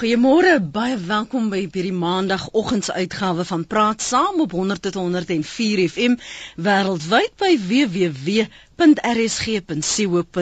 Goeiemôre, baie welkom by hierdie maandagoggendsuitgawe van Praat Saam op 100.104 FM wêreldwyd by www www.rsg.co.za.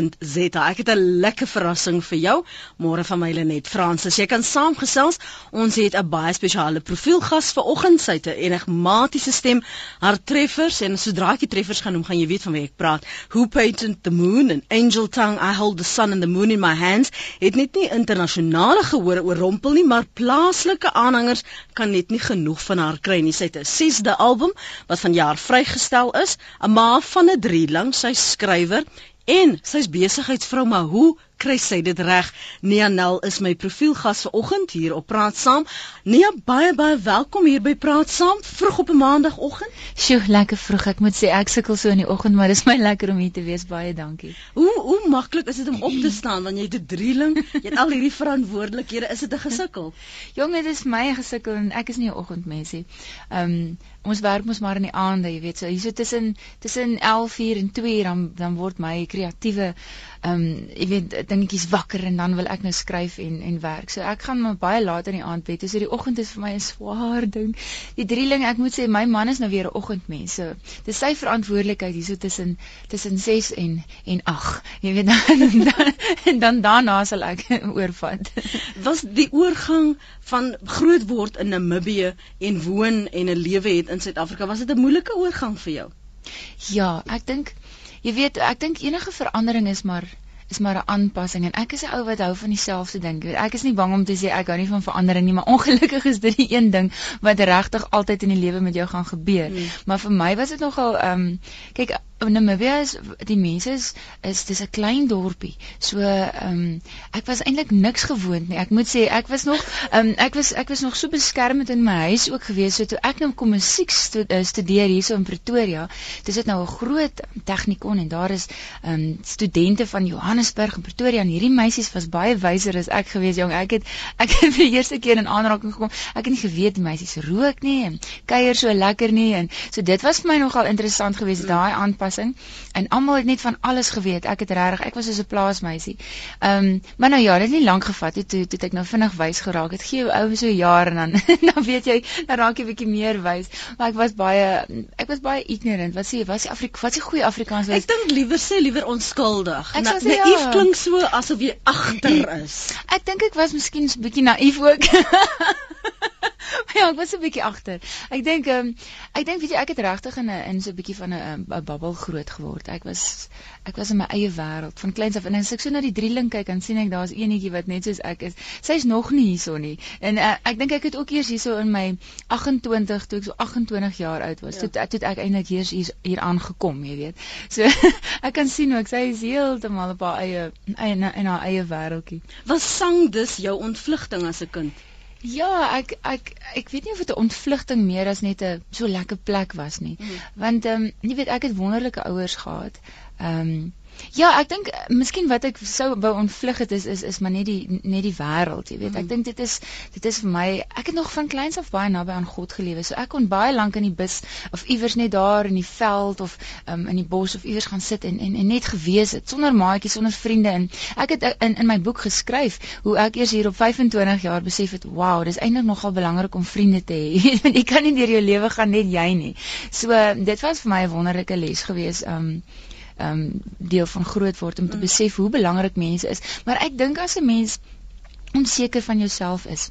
Ek het 'n lekker verrassing vir jou. Môre van my Lenet Fransis. Jy kan saamgesels. Ons het 'n baie spesiale profielgas vanoggend. Sy het 'n enigmatiese stem. Haar treffers en sodra ek die treffers gaan noem, gaan jy weet van wie ek praat. Who painted the moon and angel tongue I hold the sun and the moon in my hands. Het net nie internasionale gehoor oorrompel nie, maar plaaslike aanhangers kan net nie genoeg van haar kry nie. Sy het 'n 6de album wat vanjaar vrygestel is, 'n ma van 'n drieling. Sy's skrywer en sy's besigheidsvrou, maar hoe kry sy dit reg? Nia Nel is my profielgas vanoggend hier op Praat Saam. Nia, baie baie welkom hier by Praat Saam vroeg op 'n maandagooggend. Sjoe, lekker vroeg. Ek moet sê ek sukkel so in die oggend, maar dis my lekker om hier te wees. Baie dankie. Hoe hoe maklik is dit om op te staan wanneer jy 'n drieling, jy het al hierdie verantwoordelikhede. Is dit 'n gesukkel? Jong, dit is my gesukkel en ek is nie 'n oggendmens nie. Ehm um, ons werk mos maar in die aande, jy weet, so hierso tussen tussen 11:00 en 2:00 dan dan word my kreatiewe ehm um, jy weet dingetjies wakker en dan wil ek nou skryf en en werk. So ek gaan maar baie laat in die aand bed. So die oggend is vir my 'n swaar ding. Die drieling, ek moet sê my man is nou weer 'n oggendmens. So dis sy verantwoordelikheid hierso tussen tussen 6 en en 8. Jy weet dan dan, dan, dan daarna sal ek oorvat. Was die oorgang van groot word in Namibië en woon en 'n lewe het in Suid-Afrika, was dit 'n moeilike oorgang vir jou? Ja, ek dink jy weet, ek dink enige verandering is maar is maar 'n aanpassing en ek is 'n ou wat hou van dieselfde ding. Ek is nie bang om te sê ek hou nie van verandering nie, maar ongelukkig is dit die een ding wat regtig altyd in die lewe met jou gaan gebeur. Hmm. Maar vir my was dit nogal ehm um, kyk Namibia is die mense is is dis 'n klein dorpie. So ehm um, ek was eintlik niks gewoond nie. Ek moet sê ek was nog ehm um, ek was ek was nog so beskermend in my huis ook gewees. So toe ek nou kom musiek uh, studeer hierso in Pretoria, dis dit nou 'n groot tegnikon en daar is ehm um, studente van Johannesburg en Pretoria en hierdie meisies was baie wyser as ek gewees jong. Ek het ek het vir die eerste keer in aanraking gekom. Ek het nie geweet die meisies rook nie en kuier so lekker nie en so dit was vir my nogal interessant geweest daai aanpas toepassing en almal het net van alles geweet. Ek het regtig, ek was so 'n plaasmeisie. Ehm, um, maar nou ja, dit het nie lank gevat nie toe toe ek nou vinnig wys geraak het. Gee jou ou so jaar en dan dan weet jy, dan raak jy bietjie meer wys. Maar ek was baie ek was baie ignorant. Wat sê? Was die Afrika wat die goeie Afrikaans? Ek dink liewer sê liewer onskuldig. Ek Na, sê naïef ja. klink so asof jy agter is. Ek dink ek was miskien 'n bietjie naïef ook. ja, ek was 'n bietjie agter. Ek dink ehm um, ek dink weet jy ek het regtig in 'n in so 'n bietjie van 'n 'n bubbel groot geword. Ek was ek was in my eie wêreld van kleins af en as ek so na die drieling kyk dan sien ek daar's eenetjie wat net soos ek is. Sy's nog nie hierso nie. En uh, ek dink ek het ook eers hierso in my 28 toe ek so 28 jaar oud was. Ja. Toe toe ek eintlik eers hier hier aangekom, jy weet. So ek kan sien hoe ek sy is heeltemal op haar eie in in haar eie wêreldjie. Was sang dus jou ontvlugting as 'n kind? Ja, ek ek ek weet nie of dit 'n ontvlugting meer as net 'n so lekker plek was nie. Mm. Want ehm um, jy weet ek het wonderlike ouers gehad. Ehm um, Ja, ek dink eh, miskien wat ek sou wou ontvlug het is is is maar net die net die wêreld, jy weet. Ek mm. dink dit is dit is vir my ek het nog van kleins af baie naby aan God gelewe. So ek kon baie lank in die bus of iewers net daar in die veld of um, in die bos of iewers gaan sit en en, en net gewees het sonder maatjies, sonder vriende en ek het in in my boek geskryf hoe ek eers hier op 25 jaar besef het, wow, dis eintlik nogal belangrik om vriende te hê. Want jy kan nie deur jou lewe gaan net jy nie. So dit was vir my 'n wonderlike les geweest. Um um deel van groot word om te mm. besef hoe belangrik mense is. Maar ek dink as 'n mens onseker van jouself is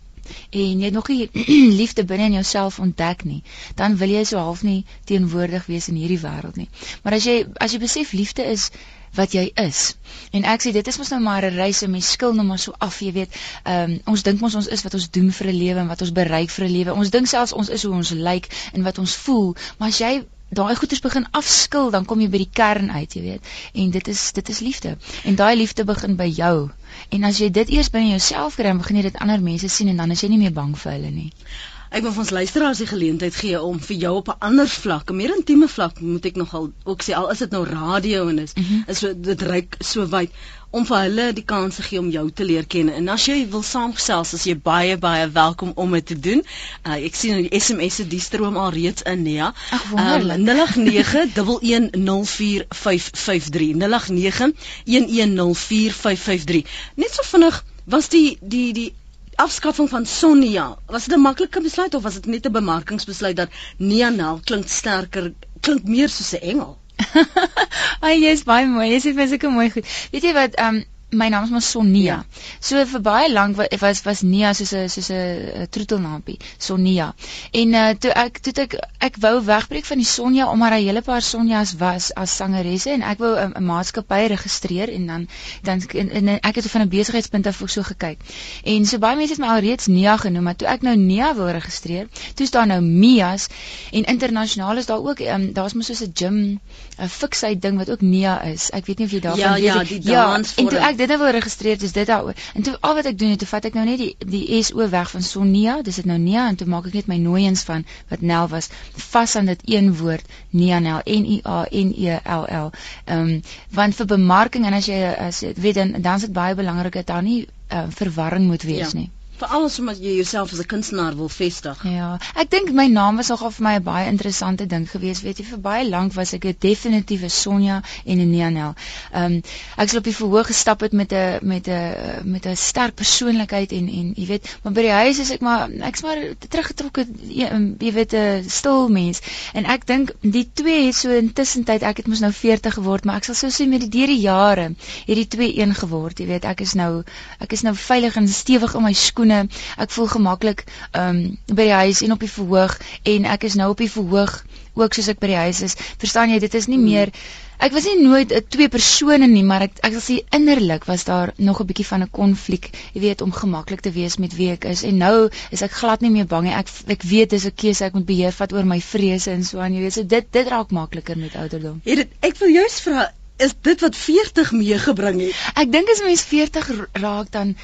en jy nog nie liefde binne in jouself ontdek nie, dan wil jy so half nie teenwoordig wees in hierdie wêreld nie. Maar as jy as jy besef liefde is wat jy is. En ek sê dit is mos nou maar 'n reis en mens skil nou maar so af, jy weet. Ehm um, ons dink mos ons is wat ons doen vir 'n lewe en wat ons bereik vir 'n lewe. Ons dink selfs ons is hoe ons lyk en wat ons voel, maar as jy daai goeders begin afskil, dan kom jy by die kern uit, jy weet. En dit is dit is liefde. En daai liefde begin by jou. En as jy dit eers binne jouself kry, dan begin jy dit ander mense sien en dan is jy nie meer bang vir hulle nie. Ek wil vir ons luisteraars die geleentheid gee om vir jou op 'n ander vlak, 'n meer intieme vlak, moet ek nogal ook sê al is dit nou radio en is mm -hmm. is so dit reik so wyd om vir hulle die kans te gee om jou te leer ken. En as jy wil saamgesels, as jy baie baie welkom om dit te doen. Uh, ek sien die SMS se die stroom al reeds in, ja. Ag wonderlik. Um, 0891104553. 0891104553. Net so vinnig was die die die afskaffing van Sonia, was dit 'n maklike besluit of was dit net 'n bemarkingsbesluit dat Nia Nel klink sterker, klink meer soos 'n engel? Ag jy's baie mooi. Jy sê vir sulke mooi goed. Weet jy wat, ehm um, my naam is maar Sonia. Ja. So vir baie lank was was Nia soos 'n soos 'n troetelnaampie, Sonia. En uh toe ek toe ek ek wou wegbreek van die Sonja omdat daar 'n hele paar Sonjas was as sangeresse en ek wou 'n maatskappy registreer en dan dan en, en ek het van 'n besigheidspunt af ook so gekyk. En so baie mense het my alreeds Nia genoem, maar toe ek nou Nia wou registreer, toe is daar nou Mias en internasionaal is daar ook um, daar's mos soos 'n gym 'n fiksheid ding wat ook Nia is. Ek weet nie of jy daarvan ja, weet ja, die ja, en toe ek dit nou wou registreer, dis dit daaroor. En toe al wat ek doen, toe vat ek nou net die die SO weg van Sonia, dis dit nou Nia en toe maak ek net my nooiens van wat Nel was vas aan dit een woord, Nia Nel N I A N E L L. Ehm um, want vir bemarking en as jy as jy weet dan dan is dit baie belangrik dat daar nie uh, verwarring moet wees ja. nie veral as omdat jy jouself as 'n kunstenaar wil vestig. Ja, ek dink my naam was nogal vir my 'n baie interessante ding geweest. Weet jy, vir baie lank was ek 'n definitiewe Sonja en 'n Neanel. Ehm um, ek het op die verhoog gestap het met 'n met 'n met 'n sterk persoonlikheid en en jy weet, maar by die huis is ek maar ek's maar teruggetrokke jy weet 'n stil mens. En ek dink die twee het so intussen tyd ek het mos nou 40 geword, maar ek sal sou sê met die deur die jare het die twee een geword. Jy weet, ek is nou ek is nou veilig en stewig in my skoen skoene. Ek voel gemaklik um by die huis en op die verhoog en ek is nou op die verhoog ook soos ek by die huis is. Verstaan jy, dit is nie hmm. meer Ek was nie nooit 'n twee persone nie, maar ek ek sal sê innerlik was daar nog 'n bietjie van 'n konflik, jy weet, om gemaklik te wees met wie ek is. En nou is ek glad nie meer bang nie. Ek ek weet dis 'n keuse ek moet beheer vat oor my vrese en so aan, jy weet. So dit dit raak makliker met ouderdom. Het dit ek wil jou vra, is dit wat 40 meegebring het? Ek dink as mens 40 raak dan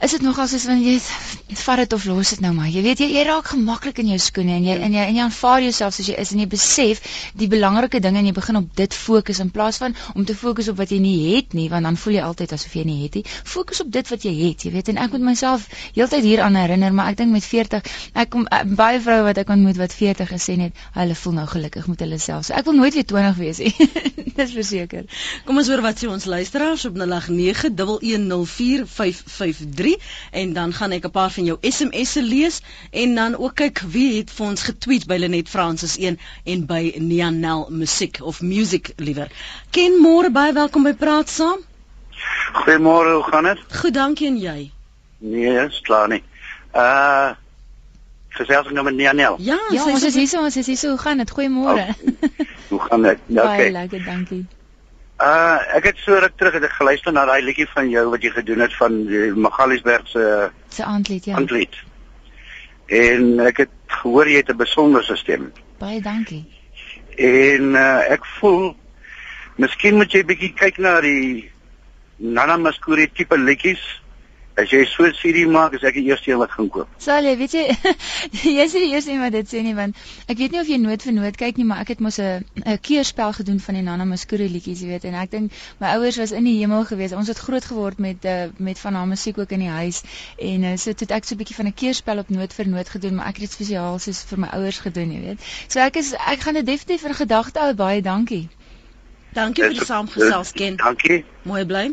is dit nogal soos wanneer jy vat dit of los dit nou maar. Jy weet jy, jy raak gemaklik in jou skoene en jy en jy en jy aanvaar jouself soos jy is en jy besef die belangrike dinge en jy begin op dit fokus in plaas van om te fokus op wat jy nie het nie, want dan voel jy altyd asof jy nie het nie. Fokus op dit wat jy het, jy weet en ek moet myself heeltyd hieraan herinner, maar ek dink met 40, ek kom uh, baie vroue wat ek ontmoet wat 40 gesê het, hulle voel nou gelukkig met hulle self. So ek wil nooit weer 20 wees nie. Dis verseker. Kom ons hoor wat sê ons luisteraars op 0891104553 3 en dan gaan ek 'n paar van jou SMS'e lees en dan ook kyk wie het vir ons getweet by Lenet Francis 1 en by Nianel Musiek of Music liewer. Ken môre baie welkom by Praat Saam. Goeiemôre, hoe gaan dit? Goed, dankie en jy? Nee, is klaar nie. Uh gesels nou met Nianel. Ja, ja ons is hier so, ons is hier so. Hoe gaan dit? Goeiemôre. Oh, hoe gaan dit? Ja, okay. Baie lekker, dankie. Uh ek het so ruk terug het ek geluister na daai liedjie van jou wat jy gedoen het van die Magaliesberg se se aandlied ja. Aandlied. En ek het gehoor jy het 'n besondere stem. Baie dankie. En uh ek voel miskien moet jy bietjie kyk na die Nana Muscuri tipe liedjies As jy so 'n CD maak, is ek die eerste een wat gaan koop. Sal jy, weet jy, jy is die eerste een wat dit sê nie want ek weet nie of jy nood vir nood kyk nie, maar ek het mos 'n 'n keerspel gedoen van die Nana Muscuri liedjies, jy weet, en ek dink my ouers was in die hemel gewees. Ons het groot geword met uh, met van haar musiek ook in die huis en uh, so het ek so 'n bietjie van 'n keerspel op nood vir nood gedoen, maar ek het dit spesiaal soos vir my ouers gedoen, jy weet. So ek is ek gaan dit definitief in gedagte hou. Baie dankie. Dankie vir die saamgesels, Ken. Dankie. Mooi bly.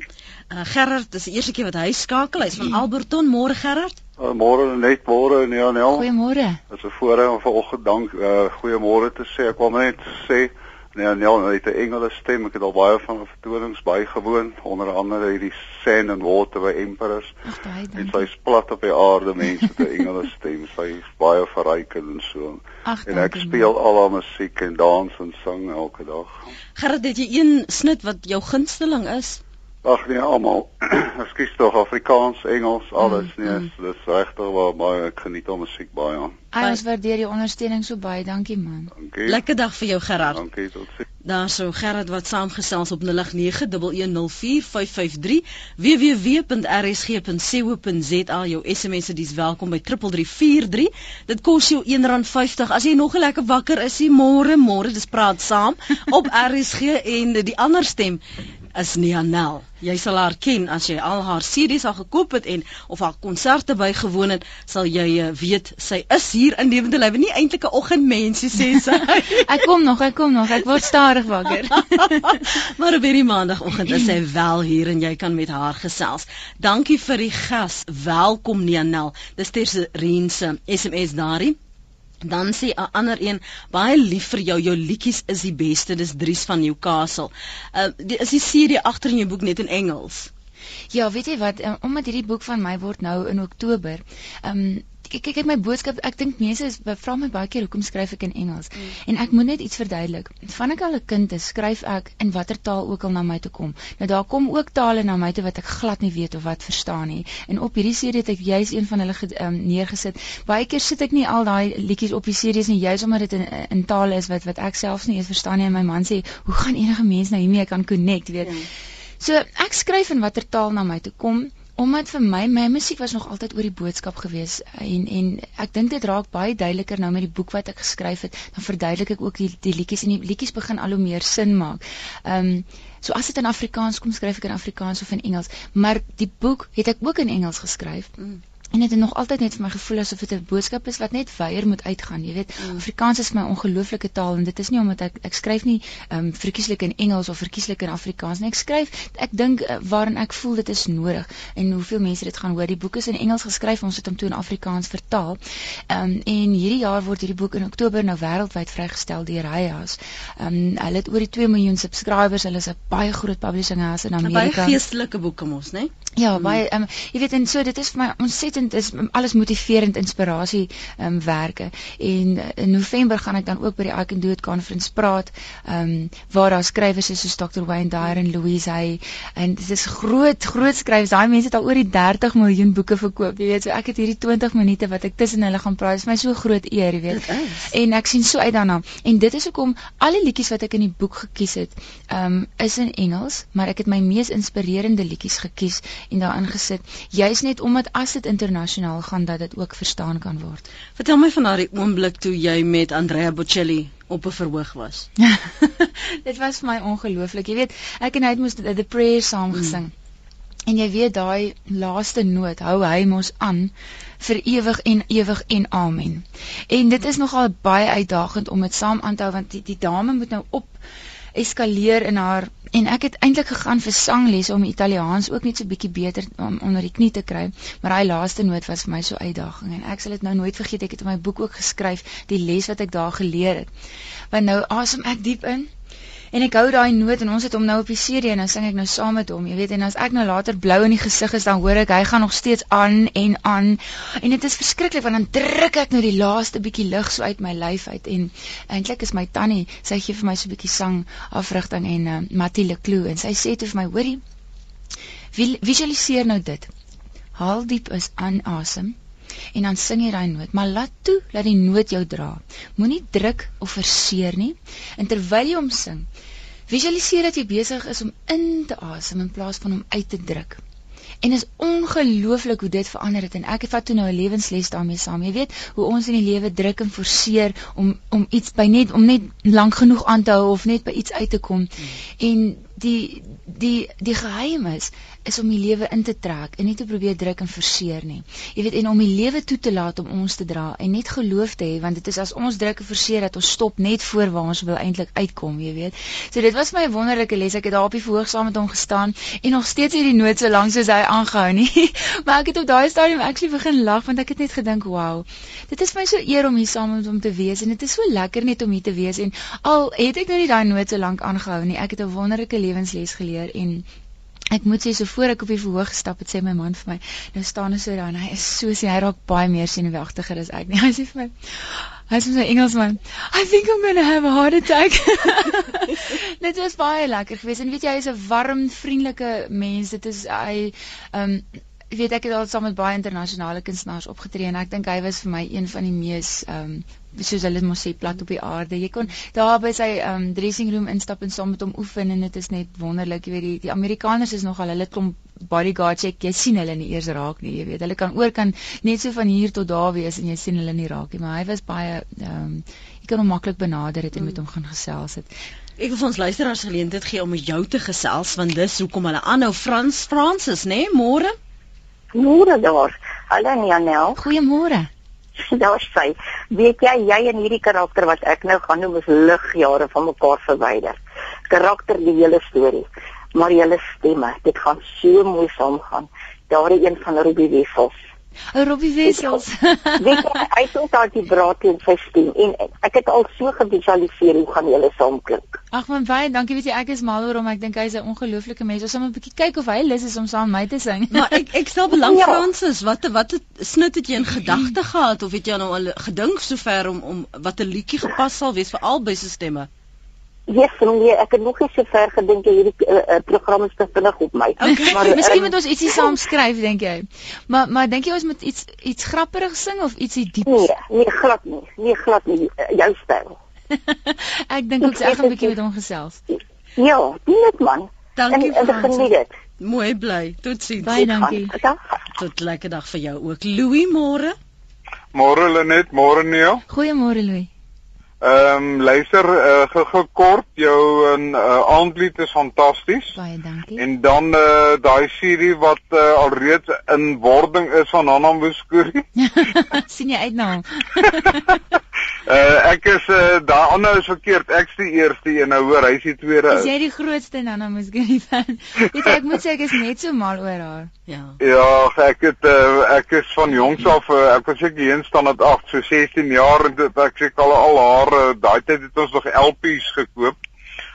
Uh, Gerard, dis die eerste keer wat hy skakel. Hy's van Alberton. Môre Gerard. Uh, môre net môre nee Anel. Goeiemôre. Dit is 'n voorreg om vanoggend dank uh, goeiemôre te sê. Ek wil net sê nee Anel het 'n engele stem. Ek het al baie van vertonings bygewoon, onder andere hierdie Sand and Water by Emperors. Ag baie dankie. En sy is plat op die aarde mense met 'n engele stem. Sy is baie verrykend en so. Ach, en ek speel al haar musiek en dans en sing elke dag. Gerard, het jy een snit wat jou gunsteling is? Ag nee, almal. Ekskuus tog Afrikaans, Engels, alles mm, nee, mm. dis regtig waar baie ek geniet om musiek baie aan. Ons waardeer die ondersteuning so baie. Dankie man. Dankie. Lekker dag vir jou Gerard. Dankie, totsiens. Daar sou Gerard wat saamgesels op 0891104553 www.rsg.co.za jou SMS'e dis welkom by 3343 dit kos jou R1.50 as jy nog 'n lekker wakker is môre môre dis praat saam op RSG en die ander stem is Nianel. Jy sal haar ken as jy al haar series al gekoop het en of haar konserte bygewoon het, sal jy uh, weet sy is hier in lewende lywe. Nie eintlik 'n oggendmensie sê sy. ek kom nog, ek kom nog. Ek word stadig wakker. maar op hierdie maandagooggend is sy wel hier en jy kan met haar gesels. Dankie vir die gas. Welkom Nianel. Dis Terse se SMS daarin. Dan sê 'n ander een baie lief vir jou jou liedjies is die beste dis Dries van Newcastle. Uh die, is die CD agter in jou boek net in Engels? Ja, weet jy wat, um, omdat hierdie boek van my word nou in Oktober, ehm um, kyk kyk my boodskap ek dink mense is vra my baie keer hoekom skryf ek in Engels? Mm. en ek moet net iets verduidelik. Van ek al 'n kind is skryf ek in watter taal ook al na my toe kom. Nou daar kom ook tale na my toe wat ek glad nie weet of wat verstaan nie. En op hierdie serie het ek juis een van hulle um, neergesit. Baie keer sit ek nie al daai liedjies op die series nie juis omdat dit in, in tale is wat wat ek selfs nie eens verstaan nie. En my man sê hoe gaan enige mens nou hiermee kan connect? Weet. Mm. so ek skryf in watter taal na my toe kom omdat vir my my musiek was nog altyd oor die boodskap gewees en en ek dink dit raak baie duideliker nou met die boek wat ek geskryf het dan verduidelik ek ook die die liedjies en die liedjies begin al hoe meer sin maak. Ehm um, so as dit in Afrikaans kom skryf ek in Afrikaans of in Engels, maar die boek het ek ook in Engels geskryf. Mm. En dit het nog altyd net vir my gevoel asof dit 'n boodskap is wat net weier moet uitgaan. Jy weet, mm. Afrikaans is my ongelooflike taal en dit is nie omdat ek ek skryf nie ehm um, verkieslik in Engels of verkieslik in Afrikaans nie. Ek skryf ek dink uh, waarin ek voel dit is nodig en hoeveel mense dit gaan hoor. Die boek is in Engels geskryf, ons het hom toe in Afrikaans vertaal. Ehm um, en hierdie jaar word hierdie boek in Oktober nou wêreldwyd vrygestel deur Hayas. Ehm um, hulle het oor die 2 miljoen subscribers. Hulle is 'n baie groot publishing house in Amerika. Baie geestelike boeke mos, né? Ja, mm. baie ehm um, jy weet en so dit is vir my ontsettend is alles motiverend inspirasie ehm um, werke. En in November gaan ek dan ook by die I Can Do It conference praat ehm um, waar daar skrywers is soos Dr Wayne Dyer en Louise Hay. En dit is groot groot skrywers. Daai mense het al oor die 30 miljoen boeke verkoop jy weet. So ek het hierdie 20 minute wat ek tussen hulle gaan praat. Is my so groot eer jy weet. En ek sien so uit daarna. En dit is hoekom al die liedjies wat ek in die boek gekies het ehm um, is in Engels maar ek het my mees inspirerende liedjies gekies en daarin gesit juis net omdat as dit internasionaal gaan dat dit ook verstaan kan word. Vertel my van daardie oomblik toe jy met Andrea Bocelli op 'n verhoog was. dit was vir my ongelooflik. Jy weet, ek en hy het mos the prayer saam gesing. Mm. En jy weet daai laaste noot hou hy mos aan vir ewig en ewig en amen. En dit is nogal baie uitdagend om dit saam aan te hou want die, die dame moet nou op eskaleer in haar en ek het eintlik gegaan vir sangles om Italiaans ook net so bietjie beter om onder die knie te kry maar daai laaste noot was vir my so uitdaging en ek sal dit nou nooit vergeet ek het in my boek ook geskryf die les wat ek daar geleer het. Want nou asem ek diep in En ek hou daai noot en ons het hom nou op die CD en dan sing ek nou saam met hom. Jy weet en as ek nou later blou in die gesig is, dan hoor ek hy gaan nog steeds aan en aan. En dit is verskriklik want dan druk ek nou die laaste bietjie lug so uit my lyf uit en eintlik is my tannie, sy gee vir my so 'n bietjie sang afrigting en uh, Mathilde Kloo en sy sê toe vir my, hoorie, visualiseer nou dit. Haal diep is aan asem en dan sing jy daai noot, maar laat toe dat die noot jou dra. Moenie druk of verseer nie. En terwyl jy hom sing, visualiseer dat jy besig is om in te asem in plaas van om uit te druk. En is ongelooflik hoe dit verander het en ek het vat toe nou 'n lewensles daarmee saam. Jy weet hoe ons in die lewe druk en forceer om om iets by net om net lank genoeg aan te hou of net by iets uit te kom. Hmm. En die die die geheim is is om die lewe in te trek en nie te probeer druk en forceer nie. Jy weet en om die lewe toe te laat om ons te dra en net geloof te hê want dit is as ons druk en forceer dat ons stop net voor waar ons wil eintlik uitkom, jy weet. So dit was my wonderlike les. Ek het daar op die verhoog saam met hom gestaan en nog steeds hierdie noot so lank soos hy aangehou nie. maar ek het op daai stadium actually begin lag want ek het net gedink, "Wow. Dit is my so eer om hier saam met hom te wees en dit is so lekker net om hier te wees en al het ek nou nie daai noot so lank aangehou nie. Ek het 'n wonderlike lewensles geleer en Ek moet sê so voor ek op die verhoog gestap het, sê my man vir my, nou staan hy so daar en hy is so sien hy raak baie meer senuweeagtiger as ek nie. Hy sê vir my, hy sê my Engelsman, I think I'm going to have a heart attack. dit was baie lekker geweest en weet jy hy is 'n warm, vriendelike mens. Dit is hy um, weet ek het al saam met baie internasionale kunstenaars opgetree en ek dink hy was vir my een van die mees um, soos hulle mos sê plat op die aarde. Jy kon daar by sy um dressing room instap en saam met hom oefen en dit is net wonderlik. Jy weet die die Amerikaners is nogal hulle klomp bodyguards check. Jy sien hulle nie eers raak nie, jy weet. Hulle kan oor kan net so van hier tot daar wees en jy sien hulle nie raak nie, maar hy was baie um jy kan hom maklik benader het en met hom gaan gesels het. Ek wil vir ons luisteraars geleentheid gee om met jou te gesels want dis hoekom hulle aanhou Frans Francis, né? Nee? Môre. Môre daar. Hallo Janel. Goeiemôre. Daar sê, weet jy jy en hierdie karakter wat ek nou gaan noem is ligjare van mekaar verwyder. Karakter die hele storie, maar julle stemme, dit gaan so mooi saamgaan. Daardie een van Ruby Wessels. O Robbie Wessels. weet jy, hy het ook daardie braad in sy stem en ek het al so gevisualiseer hoe gaan julle saam klink. Ag man, baie dankie. Weet jy, ek is mal oor hom. Ek dink hy's 'n ongelooflike mens. Ons gaan 'n bietjie kyk of hy lus is om saam met my te sing. Maar ek ek stel belang Ja. Francis, wat wat het snit het jy in gedagte gehad of het jy nou al gedink sover om om wat 'n liedjie gepas sal wees vir albei se stemme? Yes, nee, ek het nog nie so ver gedink hierdie uh, uh, program is te vinnig op my. Okay. Maar, Miskien ehm, moet ons ietsie saam skryf, dink jy? Maar maar dink jy ons moet iets iets grappigs sing of ietsie diep? Nee, nee glad nie. Nee, glad nie. Uh, jou styl. ek dink ook ek gaan 'n bietjie met hom gesels. Ja, doen dit man. Dankie en, Francis. geniet dit. Mooi bly. Totsiens. Baie dankie. Tot lekker dag vir jou ook. Louis môre. Môre Lenet, môre Neo. Goeiemôre Louis. Ehm um, luister uh, ge kort jou uh, aandlied is fantasties. Baie dankie. En dan uh, daai serie wat uh, alreeds in wording is van Nana Muskuri. sien jy uit na hom? Uh, ek is uh, daai ander is verkeerd. Ek's die eerste een nou hoor, hy's die tweede. Is jy die grootste Nana Musguri fan? Weet jy, ek moet sê ek is net so mal oor haar. Ja. Ja, ek het uh, ek is van jongs af uh, ek was seker hier in standaard 8, so 16 jaar en dit ek seker al al haar uh, daai tyd het ons nog LP's gekoop.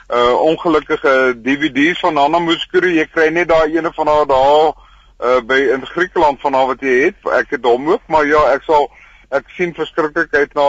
Uh ongelukkige DVD's van Nana Muskuri. Jy kry net daai ene van haar daar uh by in Griekeland van haar wat jy het. Ek het hom ook, maar ja, ek sal ek sien verskriklik uit na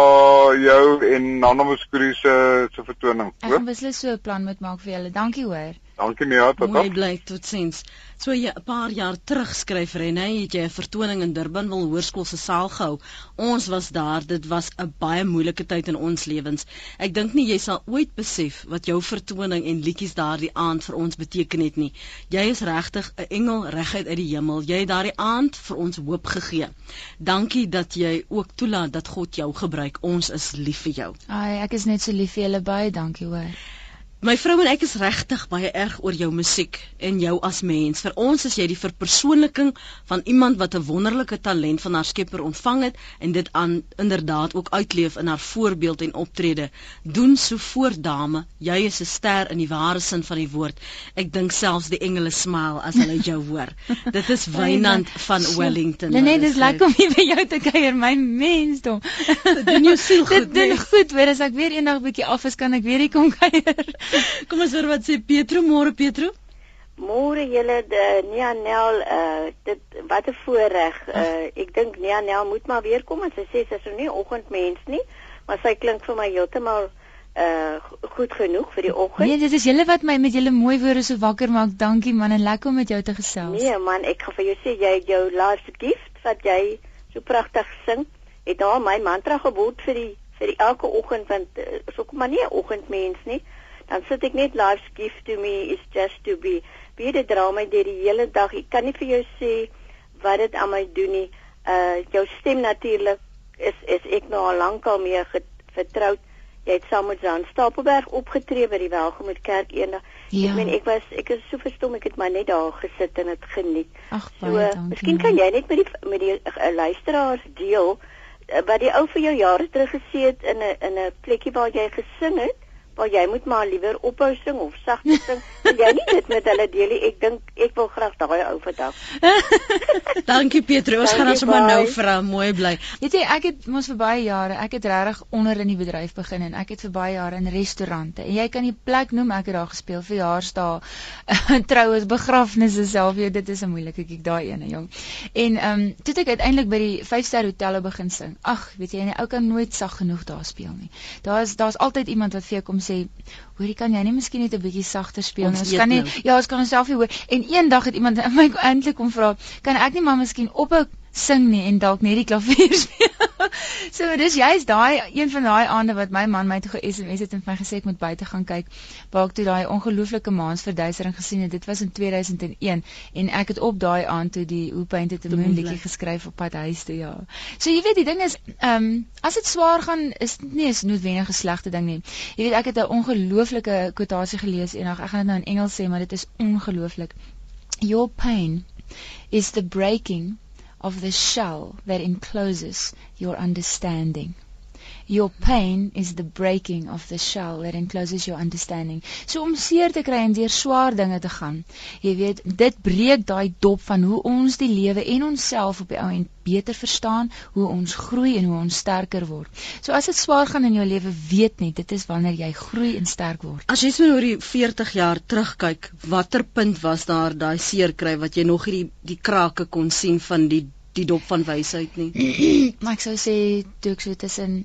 jou en Nana Muskuri se se vertoning. Ek gaan beslis so 'n plan moet maak vir julle. Dankie hoor. Dankie Nia, tot Mooi dan. bly totsiens. So jy 'n paar jaar terug skryf Renée, het jy 'n vertoning in Durbanville Hoërskool se saal gehou. Ons was daar. Dit was 'n baie moeilike tyd in ons lewens. Ek dink nie jy sal ooit besef wat jou vertoning en liedjies daardie aand vir ons beteken het nie. Jy is regtig 'n engel reguit uit die hemel. Jy het daardie aand vir ons hoop gegee. Dankie dat jy ook toelaat dat God jou gebruik. Ons is lief vir jou. Ai, ek is net so lief vir julle baie. Dankie hoor. My vrou en ek is regtig baie erg oor jou musiek en jou as mens. Vir ons is jy die verpersoonliking van iemand wat 'n wonderlike talent van haar Skepper ontvang het en dit aan inderdaad ook uitleef in haar voorbeeld en optrede. Doen so voort dame, jy is 'n ster in die ware sin van die woord. Ek dink selfs die engele smile as hulle jou hoor. Dit is Wynand van Wellington. Nee, nee, dis is lekker om hier by jou te kuier, my mensdom. Dit doen jou siel goed, Dit doen nee. goed, hoor, as ek weer eendag 'n bietjie af is, kan ek weer hier kom kuier. Kom ons hoor wat sê Petro môre Petro. Môre julle de Nianel uh dit wat 'n voorreg. Uh ek dink Nianel moet maar weer kom en sy sê sy is nou nie oggendmens nie, maar sy klink vir my heeltemal uh goed genoeg vir die oggend. Nee, dit is julle wat my met julle mooi woorde so wakker maak. Dankie man en lekker om met jou te gesels. Nee man, ek gaan vir jou sê jy jou laaste gift wat jy so pragtig sing, het nou my mantra geword vir die vir die elke oggend want uh, so kom maar nie 'n oggendmens nie. Dan sit ek net life's gift to me is just to be. Wie dit dra my deur die hele dag. Ek kan nie vir jou sê wat dit aan my doen nie. Uh jou stem natuurlik is is ek nou al lank al mee vertroud. Jy het saam met Jan Stapelberg opgetree by die Welgemoed Kerk eendag. Ja. Ek meen ek was ek is so verstom ek het maar net daar gesit en dit geniet. Ag So, baie uh, dankie. miskien kan jy net met die met die uh, luisteraars deel uh, wat die ou vir jou jare terug gesê het in 'n in 'n plekkie waar jy gesing het, waar jy moet maar liewer ophou sing of sagter sing. Wil jy nie dit met hulle deel nie? Ek dink ek wil graag daai ou vandag. Dankie Petro. Ons gaan ons sommer nou vra. Mooi bly. Weet jy, ek het mos vir baie jare, ek het regtig onder in die bedryf begin en ek het vir baie jare in restaurante. En jy kan die plek noem, ek het daar gespeel, verjaarsdae, troues, begrafnisse self, jy, dit is 'n moeilike kyk daai ene, jong. En ehm um, toe ek uiteindelik by die 5-ster hotelle begin sing. Ag, weet jy, 'n ou kan nooit sag genoeg daar speel nie. Daar's daar's altyd iemand wat vir jou kom sê, "Hoorie, kan jy nie miskien net 'n bietjie sagter speel Ons nie? Ons kan nie nou." ja, ons kan onsself nie hoor." En eendag het iemand my eintlik kom vra, "Kan ek nie maar miskien ophou sing nie en dalk net die klavier speel?" so dis juist daai een van daai aande wat my man my toe ge-SMS het en vir my gesê ek moet buite gaan kyk. Waar ek toe daai ongelooflike maansverduistering gesien het. Dit was in 2001 en ek het op daai aand toe die Who Painted the Moon liedjie geskryf op pad huis toe ja. So jy weet die ding is ehm um, as dit swaar gaan is dit nie 'n noodwendige slegte ding nie. Jy weet ek het 'n ongelooflike kwotasie gelees eendag. Ek gaan dit nou in Engels sê, maar dit is ongelooflik. Your pain is the breaking of the shell that encloses your understanding. Your pain is the breaking of the shell that encloses your understanding. So om seer te kry en deur swaar dinge te gaan. Jy weet, dit breek daai dop van hoe ons die lewe en onsself op die ou en beter verstaan, hoe ons groei en hoe ons sterker word. So as dit swaar gaan in jou lewe, weet net, dit is wanneer jy groei en sterk word. As jy so oor die 40 jaar terugkyk, watter punt was daar daai seer kry wat jy nog hierdie die krake kon sien van die die dop van wysheid nie? maar ek sou sê toe ek so tussen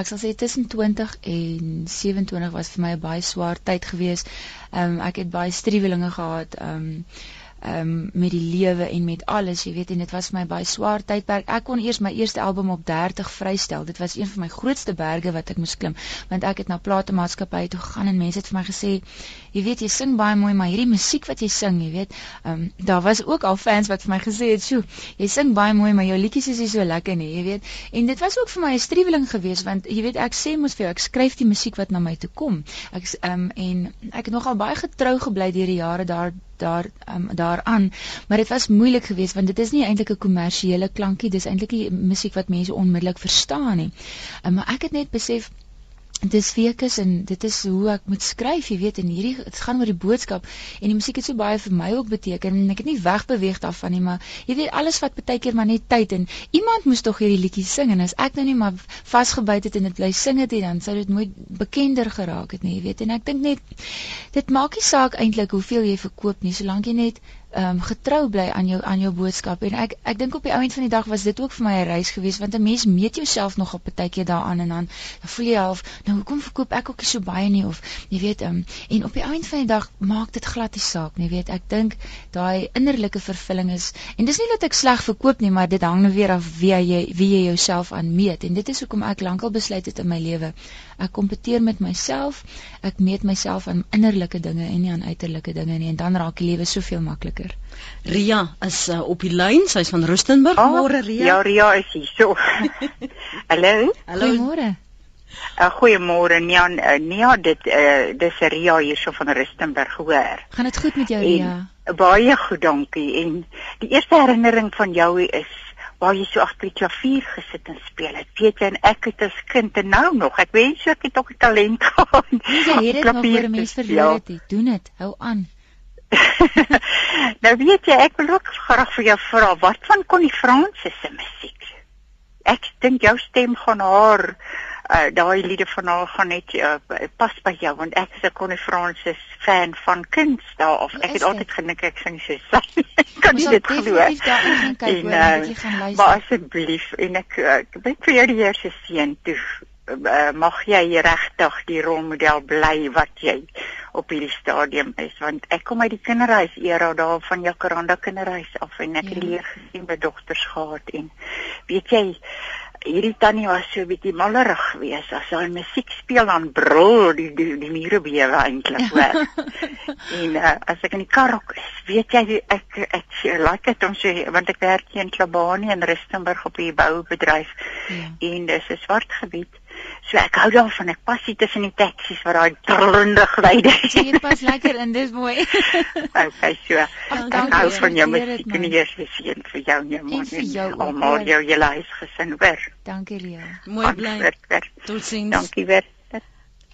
ek sal sê tussen 20 en 27 was vir my 'n baie swaar tyd gewees. Ehm um, ek het baie striwelinge gehad. Ehm um, ehm um, met die lewe en met alles, jy weet, en dit was vir my baie swaar tydperk. Ek kon eers my eerste album op 30 vrystel. Dit was een van my grootste berge wat ek moes klim, want ek het na platemaatskappye toe gegaan en mense het vir my gesê, jy weet, jy sing baie mooi, maar hierdie musiek wat jy sing, jy weet, ehm um, daar was ook al fans wat vir my gesê het, "Sjoe, jy sing baie mooi, maar jou liedjies is nie so lekker nie," jy weet. En dit was ook vir my 'n striweling geweest, want jy weet, ek sê mos vir jou, ek skryf die musiek wat na my toe kom. Ek ehm um, en ek het nogal baie getrou gebly deur die jare daar daar um, daaraan. Maar dit was moeilik geweest want dit is nie eintlik 'n kommersiële klankie dis eintlik die musiek wat mense onmiddellik verstaan nie. Um, maar ek het net besef dis weekes en dit is hoe ek moet skryf, jy weet, en hierdie dit gaan oor die boodskap en die musiek het so baie vir my ook beteken en ek het nie wegbeweeg daarvan nie, maar jy weet alles wat baie keer maar net tyd en iemand moes tog hierdie liedjie sing en as ek nou nie maar vasgebyt het en dit bly sing het dan sou dit nooit bekender geraak het nie, jy weet, en ek dink net dit maak nie saak eintlik hoeveel jy verkoop nie, solank jy net um, getrou bly aan jou aan jou boodskap. En ek ek dink op die ouend van die dag was dit ook vir my 'n reis geweest want 'n mens meet jouself nog op tydjie daaraan en dan voel jy half nou hoekom verkoop ek ook nie so baie nie of jy weet um, en op die ouend van die dag maak dit glad nie saak nie weet ek dink daai innerlike vervulling is en dis nie dat ek sleg verkoop nie maar dit hang nou weer af wie jy wie jy jouself aan meet en dit is hoekom ek lankal besluit het in my lewe ek kompeteer met myself ek meet myself aan innerlike dinge en nie aan uiterlike dinge nie en dan raak die lewe soveel makliker. Ria is uh, op die lyn, sy's van Rustenburg. Oh, môre Ria. Ja, Ria is hier. So. Hallo. Hallo. Môre. Uh, Goeiemôre Nia. Uh, Nia, dit uh, dis Ria hierso van Rustenburg, hoor. Gaan dit goed met jou Ria? En, baie goed, dankie. En die eerste herinnering van jou is waar jy so agter die klavier gesit en speel het. Weet jy en ek het as kind en nou nog. Ek wens ek het ook 'n talent gehad. Jy het dit nog vir 'n mens verloor het. Doen dit. Hou aan. nou weet jy, ek wil ook graag vir jou vra, wat van Connie Francis se musiek? Ek dink jou stem gaan haar uh, daai liede van haar gaan net uh, pas by jou want ek is 'n Connie Francis fan van kuns daar of ek het altyd gedink ek sing so sy. kan nie dit glo. En uh, maar asseblief en ek ek uh, vir jou die Here se seën toe uh, mag jy regtig die rolmodel bly wat jy op hierdie stadium is want ek kom uit die kinderhuis era daar van Jacaranda kinderhuis af en ek het ja. leer gesien by dogters gehad en weet jy hierdie tannie was so 'n bietjie mallerig geweest as sy musiek speel dan brul die die, die mure bewe eintlik hoor en uh, as ek in die kar ook is weet jy ek ek, ek like dit om so want ek werk hier in Klabani in Rustenburg op die boubedryf ja. en dis 'n swart gebied So ek hou daarvan. Ek pas hier tussen die taksies waar daai drillende geluide. Jy pas lekker in, dis mooi. okay, so. Ach, ek hou van jou musiek en jy is seën vir jou en jou man en jou almal jou hele huisgesin weer. Dankie Lea. Mooi bly. Totsiens. Dankie weer.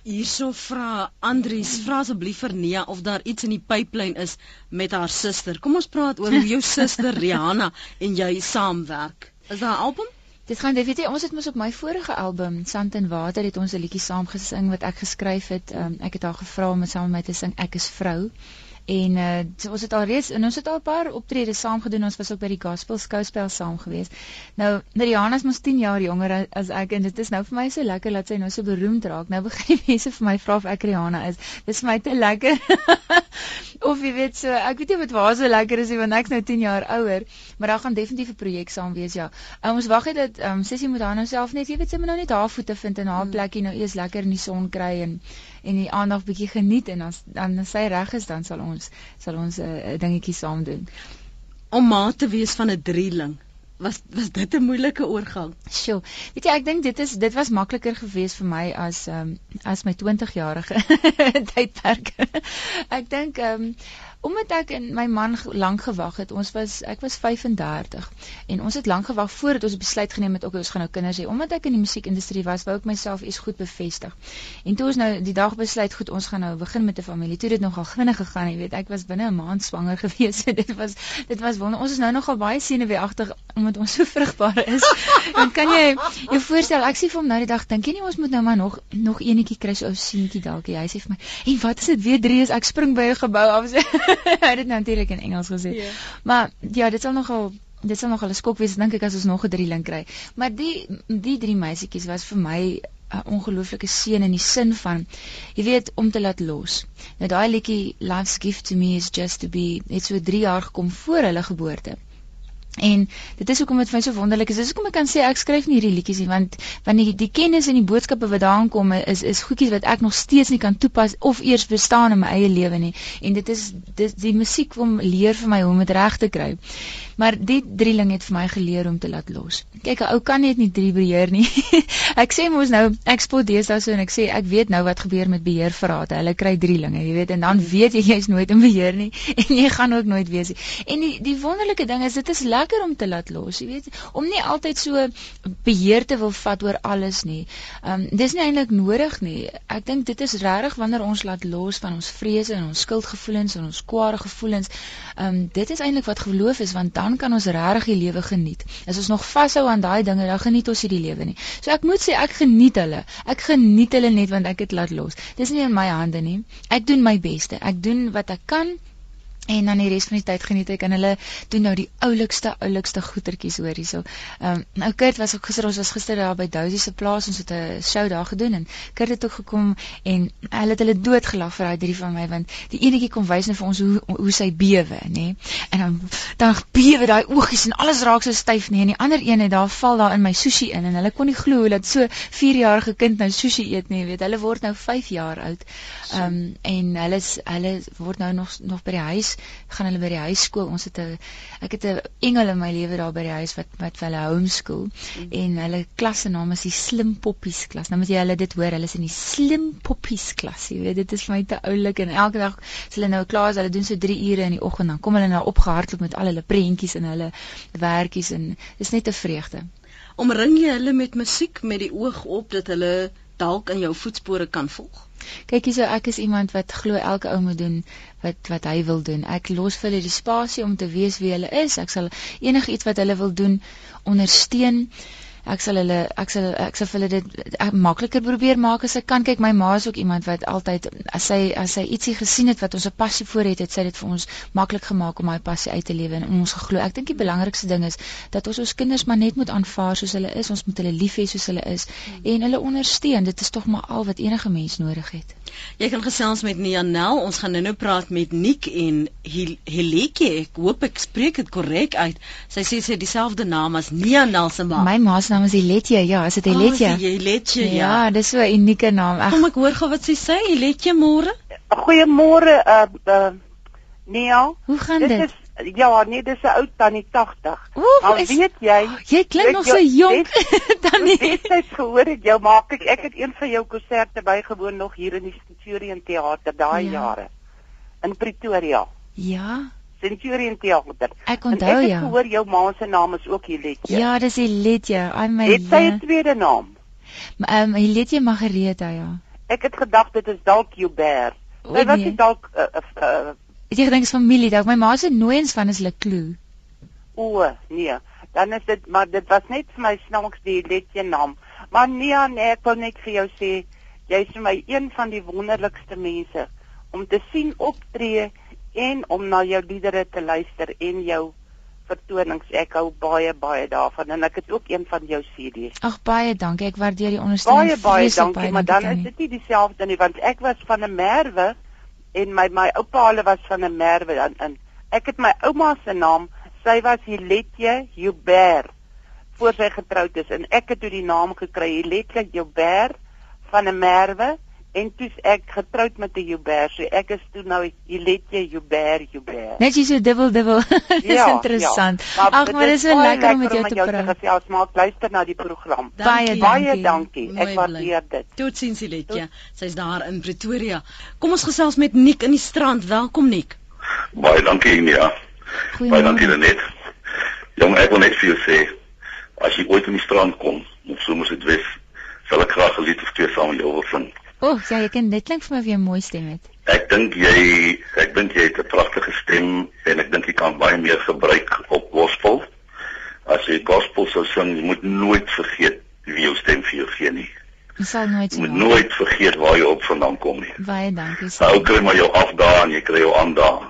Hierso vra Andries, vra asseblief vir Nia of daar iets in die pipeline is met haar suster. Kom ons praat oor hoe jou suster Rihanna en jy saamwerk. Is daar 'n album? Dit gaan dit weet jy ons het mos op my vorige album Sand en Water het ons 'n liedjie saam gesing wat ek geskryf het. Um, ek het haar gevra om saam met my te sing Ek is vrou. En uh, so ons het al reeds en ons het al 'n paar optredes saam gedoen. Ons was ook by die Gospel Skouspel saam gewees. Nou Mariana is mos 10 jaar jonger as ek en dit is nou vir my so lekker dat sy nou so beroemd raak. Nou begin mense vir my vra of ek Rihanna is. Dis vir my te lekker. of jy weet so, ek weet nie wat waar so lekker is nie want ek's nou 10 jaar ouer, maar daar gaan definitief 'n projek saam wees ja. Um, ons wag net dat um, Sissie moet haar nou self net, jy weet sy moet nou net haar voete vind en haar hmm. plekkie nou eers lekker in die son kry en en die aandag bietjie geniet en dan dan sy reg is dan sal ons sal ons 'n uh, dingetjie saam doen. Om ma te wees van 'n drieling was was dit 'n moeilike oorgang. Sjoe. Weet jy, ek dink dit is dit was makliker geweest vir my as ehm um, as my 20 jarige tydperk. ek dink ehm um, Omdat ek en my man lank gewag het, ons was ek was 35 en ons het lank gewag voordat ons besluit geneem het ook ons gaan nou kinders hê. Omdat ek in die musiekindustrie was, wou ek myself iets goed bevestig. En toe ons nou die dag besluit goed, ons gaan nou begin met 'n familie. Toe dit nogal vinnig gegaan, jy weet, ek was binne 'n maand swanger gewees. dit was dit was wonder. Ons is nou nogal baie senuweeagtig omdat ons so vrugbaar is. en kan jy jou voorstel, ek sê vir hom nou die dag, dink jy nie ons moet nou maar nog nog enetjie kry so ou seentjie dalk. Hy sê vir my, "En wat is dit weer 3 is ek spring by 'n gebou af." hy het dit natuurlik in Engels gesê. Yeah. Ja. Maar ja, dit sal nogal dit sal nogal 'n skok wees dink ek as ons nog 'n drieling kry. Maar die die drie meisietjies was vir my 'n ongelooflike seën in die sin van jy weet om te laat los. Nou daai liedjie Life's Gift to Me is just to be het so 3 jaar gekom voor hulle geboorte. En dit is hoekom dit vir my so wonderlik is. Dis hoekom ek kan sê ek skryf nie hierdie liedjies nie want want die, die kennis en die boodskappe wat daarin kom is is goedjies wat ek nog steeds nie kan toepas of eers bestaan in my eie lewe nie. En dit is dis die musiek wat leer vir my hoe om dit reg te kry. Maar die drieling het vir my geleer om te laat los. Kyk, 'n ou kan net nie drie beheer nie. ek sê mos nou ek spot deesdae so en ek sê ek weet nou wat gebeur met beheerverrate. Hulle kry drielinge, jy weet, en dan weet jy jy's nooit in beheer nie en jy gaan ook nooit wees nie. En die die wonderlike ding is dit is lekker om te laat los, jy weet, om nie altyd so beheer te wil vat oor alles nie. Ehm um, dis nie eintlik nodig nie. Ek dink dit is regtig wanneer ons laat los van ons vrese en ons skuldgevoelens en ons kwade gevoelens. Ehm um, dit is eintlik wat geloof is want dan kan ons regtig die lewe geniet. As ons nog vashou aan daai dinge, dan geniet ons nie die lewe nie. So ek moet sê ek geniet hulle. Ek geniet hulle net want ek het laat los. Dis nie in my hande nie. Ek doen my beste. Ek doen wat ek kan en dan die res van die tyd geniet ek en hulle doen nou die oulikste oulikste goetertjies hoor hierso. Ehm um, nou Kurt was ook gister ons was gister daar by Dousie se plaas ons het 'n show daar gedoen en Kurt het ook gekom en hulle het hulle doodgelag vir daai drie van my want die enetjie kom wys net vir ons hoe hoe sy bewe nê. En dan dan bewe daai oogies en alles raak so styf nie en die ander een het daar val daar in my sushi in en hulle kon nie glo dat so 4 jarige kind nou sushi eet nie weet. Hulle word nou 5 jaar oud. Ehm um, en hulle hulle word nou nog nog by die huis gaan hulle by die huis skool. Ons het 'n ek het 'n engel in my lewe daar by die huis wat wat hulle homeschool mm. en hulle klas se naam is die Slim Poppies klas. Nou moet jy hulle dit hoor, hulle is in die Slim Poppies klas. Jy weet, dit is vir my te oulik en elke dag as hulle nou klaar is, hulle doen so 3 ure in die oggend dan kom hulle nou opgehardloop met al hulle prentjies en hulle werkies en dis net 'n vreugde. Omring jy hulle met musiek met die oog op dat hulle dalk in jou voetspore kan volg? Kyk hierso, ek is iemand wat glo elke ou moet doen wat wat hy wil doen. Ek los vir hulle die spasie om te weet wie hulle is. Ek sal enigiets wat hulle wil doen ondersteun ek sal hulle ek sal ek sal vir hulle dit makliker probeer maak as ek kan. Kyk my ma is ook iemand wat altyd as sy as sy ietsie gesien het wat ons 'n passie vir het het sy dit vir ons maklik gemaak om my passie uit te lewe en ons geglo. Ek dink die belangrikste ding is dat ons ons kinders maar net moet aanvaar soos hulle is. Ons moet hulle lief hê soos hulle is hmm. en hulle ondersteun. Dit is tog maar al wat enige mens nodig het jy kan gesels met Nianel ons gaan nou-nou praat met Nik en Heleke ek hoop ek spreek dit korrek uit sy sê sy het dieselfde naam as Nianel se ma my ma se naam is Iletje. Ja, is dit Iletje? Oh, Iletje, ja. Ja, dis so 'n unieke naam. Ag. Kom ek hoor gou wat sy sê. Iletje, môre? Goeiemôre, uh uh Nia. Hoe gaan dit? Dit is ja, nee, dis 'n ou tannie 80. Al is, weet jy, jy klink nog so jonk tannie. Ek het gehoor ek jou maak ek ek het een van jou konserte bygewoon nog hier in die Centurion Theater daai ja. jare in Pretoria. Ja. Centurion Theater. Ek onthou ja. Ek het gehoor jou ma se naam is ook Hiletje. Ja, dis Hiletje. I'm my Het sy 'n tweede naam? Ehm um, Hiletje Margareta ja. Ek het gedagte dit is dalk Hubert. Sy was nee. dalk uh, uh, uh, Ek dink dit is familie dalk. My ma se nooiens van is Leclou. O, nee. Dan is dit maar dit was net vir my snaaks die Hiletje naam. Maar nee, nee, ek wil net vir jou sê jy's vir my een van die wonderlikste mense om te sien optree en om na jou liedere te luister en jou vertonings. Ek hou baie baie daarvan en ek het ook een van jou CD's. Ag baie dankie. Ek waardeer die ondersteuning. Baie baie dankie, baie maar dan is dit nie dieselfde nie want ek was van 'n merwe en my my oupa hulle was van 'n Merwe dan in. Ek het my ouma se naam, sy was Hiletje Joubert voor sy getroud is en ek het toe die naam gekry Hiletje Joubert van 'n Merwe en toe's ek getroud met 'n Joubert. So ek is toe nou Hiletje Joubert Joubert. Net jy so dubbel dubbel. Dis Ja, interessant. ja. Maar Ag, maar dit is so lekker om met jou te met praat. gesels, maar ek luister na die program. Baie Dankie. Baie dankie. dankie. Mooi Ek waardeer dit. Totsiens Siletje. Sy's daar in Pretoria. Kom ons gesels met Nik in die strand. Welkom Nik. Baie dankie Nia. Baie dankie Lenet. Jong, ek wil net vir jou sê as jy ooit in die strand kom, of so moet dit wees, sal ek graag 'n lied of twee saam met jou wil sing. O, oh, ja, jy kan dit klink vir my of jy 'n mooi stem het. Ek dink jy ek dink jy het 'n pragtige stem en ek dink jy kan baie meer gebruik op gospel. As jy gospel sou sing, jy moet nooit vergeet wie jou stem vir jou gee nie. Jy sal nooit Jy moet maak. nooit vergeet waar jy op vandaan kom nie. Baie dankie. Nou Sam. kry maar jou afdaag en jy kry jou aandaag.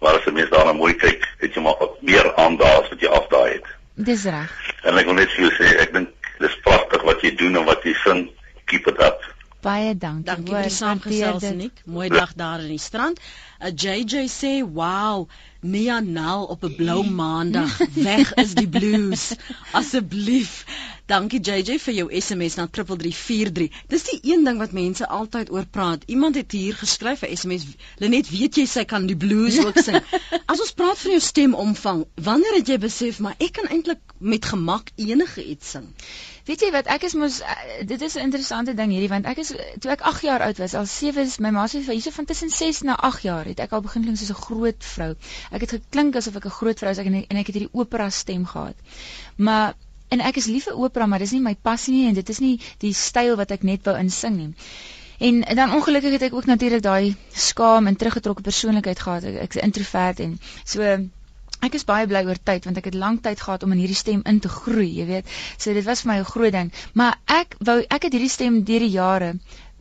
Maar as jy mens daarna mooi kyk, het jy maar meer aandaag as wat jy afdaag het. Dis reg. En ek wil net vir jou sê, ek dink dis pragtig wat jy doen en wat jy sing. Keep it up. Baie dankie. Dankie vir die saamgesels. Nik. Mooi dag daar in die strand. 'n JJ sê, "Wow, Nia Nel op 'n blou maandag. Weg is die blues. Asseblief." Dankie JJ vir jou SMS na 3343. Dis die een ding wat mense altyd oor praat. Iemand het hier geskryf 'n SMS, "Lenet, weet jy sy kan die blues ook sing?" As ons praat van jou stemomvang, wanneer het jy besef maar ek kan eintlik met gemak enige iets sing? Weet jy wat ek is mos uh, dit is 'n interessante ding hierdie want ek is toe ek 8 jaar oud was al 7 is my ma sê vir hierso van tussen 6 na 8 jaar het ek al begin klink soos 'n groot vrou. Ek het geklink asof ek 'n groot vrou is en, en ek het hierdie opera stem gehad. Maar en ek is lief vir opera maar dis nie my passie nie en dit is nie die styl wat ek net wou insing nie. En dan ongelukkig het ek ook natuurlik daai skaam en teruggetrokke persoonlikheid gehad. Ek, ek is introvert en so Ek is baie bly oor tyd want ek het lank tyd gehad om in hierdie stem in te groei, jy weet. So dit was vir my 'n groot ding, maar ek wou ek het hierdie stem deur die jare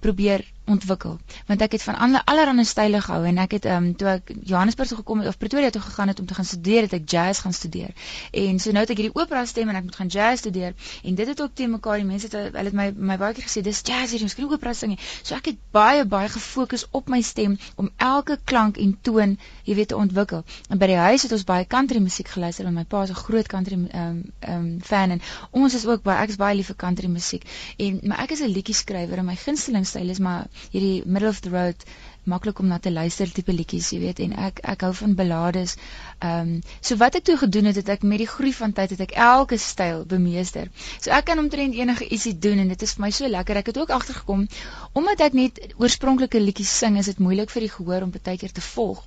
probeer ontwikkel. Want ek het van ander allerlei style gehou en ek het ehm um, toe ek Johannesburg toe gekom het of Pretoria toe gegaan het om te gaan studeer het ek jazz gaan studeer. En so nou het ek hierdie opera stem en ek moet gaan jazz studeer. En dit het ook teen mekaar die mense het hulle het my my baie keer gesê dis jazz hier jy skien opera sing nie. So ek het baie baie gefokus op my stem om elke klank en toon jy weet te ontwikkel. En by die huis het ons baie country musiek geluister want my pa is 'n groot country ehm um, ehm um, fan en ons is ook baie ek is baie lief vir country musiek. En maar ek is 'n liedjie skrywer en my gunsteling styl is maar hierdie middle of the road maklik om na te luister tipe liedjies, jy weet, en ek ek hou van ballades. Ehm um, so wat ek toe gedoen het, het ek met die groei van tyd het ek elke styl bemeester. So ek kan omtrent enige ietsie doen en dit is vir my so lekker. Ek het ook agtergekom omdat ek net oorspronklike liedjies sing, is dit moeilik vir die gehoor om baie keer te volg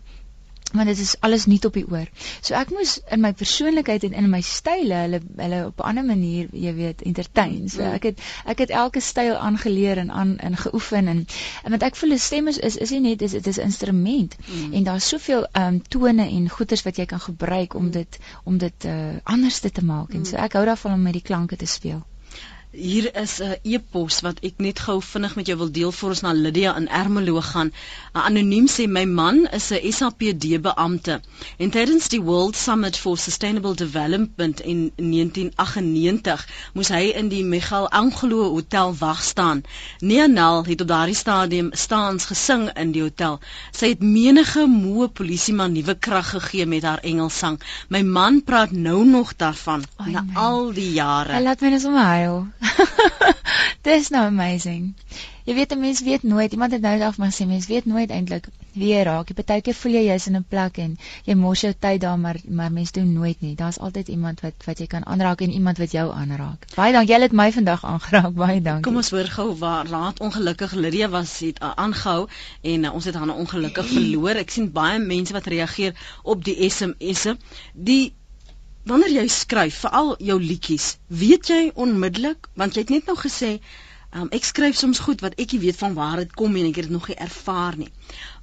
want dit is alles nuut op die oor. So ek moes in my persoonlikheid en in my style hulle hulle op 'n ander manier, jy weet, entertain. So ek het ek het elke styl aangeleer en aan in geoefen en, en want ek voel 'n stem is is, is nie net dis dit is 'n instrument mm. en daar's soveel ehm um, tone en goeters wat jy kan gebruik om dit om dit uh, anders te maak en so ek hou daarvan om met die klanke te speel. Hier is 'n e-pos wat ek net gou vinnig met jou wil deel voor ons na Lydia in Ermelo gaan. 'n Anoniem sê my man is 'n SAPD beampte en tydens die World Summit for Sustainable Development in 1998 moes hy in die Michael Angelo Hotel wag staan. Neanel het op daardie stadium staans gesing in die hotel. Sy het menige moe polisieman nuwe krag gegee met haar Engelsang. My man praat nou nog daarvan Ai, na my. al die jare. Hy laat my net sommer huil. Dis nou amazing. Jy weet 'n mens weet nooit. Iemand het nou eendag maar sê mens weet nooit eintlik wie jy raak. Jy partykeer voel jy jy's in 'n plek en jy mors jou tyd daar maar maar mens doen nooit nie. Daar's altyd iemand wat wat jy kan aanraak en iemand wat jou aanraak. Baie dankie. Jy het my vandag aangeraak. Baie dankie. Kom ons hoor gou waar laat ongelukkig Lydia was het uh, aangehou en uh, ons het haar nou ongelukkig verloor. Ek sien baie mense wat reageer op die SMS'e. Die wanneer jy skryf, veral jou liedjies, weet jy onmiddellik want jy het net nou gesê Um, ek skryf soms goed wat ek nie weet van waar dit kom en ek het dit nog nie ervaar nie.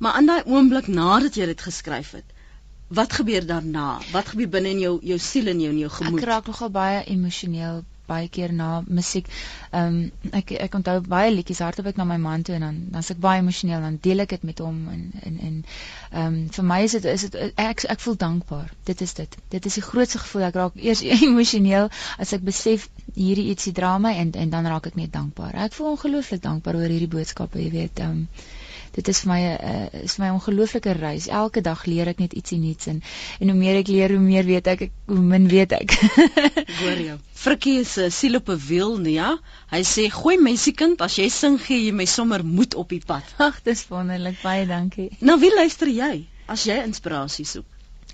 Maar in daai oomblik nadat jy dit geskryf het, wat gebeur daarna? Wat gebeur binne in jou jou siel en jou in jou gemoed? Ek raak nogal baie emosioneel baie keer na musiek. Ehm um, ek ek onthou baie liedjies hardop ek na my man toe en dan dan's ek baie emosioneel dan deel ek dit met hom en en en ehm um, vir my is dit is dit ek ek voel dankbaar. Dit is dit. Dit is die grootste gevoel ek raak eers emosioneel as ek besef hierdie ietsie dra my en en dan raak ek net dankbaar. Ek voel ongelooflik dankbaar oor hierdie boodskappe, jy weet. Ehm um, dit is vir my 'n uh, is vir my 'n ongelooflike reis. Elke dag leer ek net ietsie nuuts en en hoe meer ek leer, hoe meer weet ek, ek hoe min weet ek. Hoor jou. Frikkie is 'n siel op 'n wiel, nee ja. Hy sê gooi meisiekind, as jy sing gee jy my sommer moed op die pad. Ag, dis wonderlik. Baie dankie. Nou wie luister jy as jy inspirasie soek?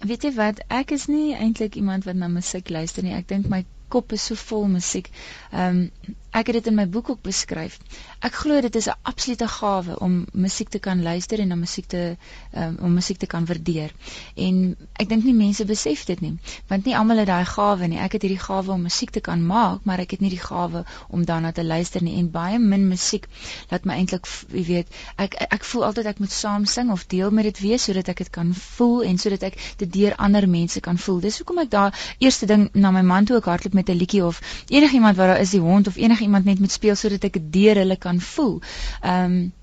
Weet jy wat, ek is nie eintlik iemand wat na musiek luister nie. Ek dink my kop is so vol musiek. Ehm um, ek het dit in my boek ook beskryf. Ek glo dit is 'n absolute gawe om musiek te kan luister en na musiek te um, om musiek te kan waardeer. En ek dink nie mense besef dit nie, want nie almal het daai gawe nie. Ek het hierdie gawe om musiek te kan maak, maar ek het nie die gawe om daarna te luister nie en baie min musiek laat my eintlik, jy weet, ek ek voel altyd ek moet saam sing of deel met dit wees sodat ek dit kan voel en sodat ek dit deur ander mense kan voel. Dis hoekom ek daar eerste ding na my man toe ook hardloop met 'n liedjie of enigiemand wat daar is die hond of enigiemand net moet speel sodat ek dit deur hulle kan voel. Ehm um,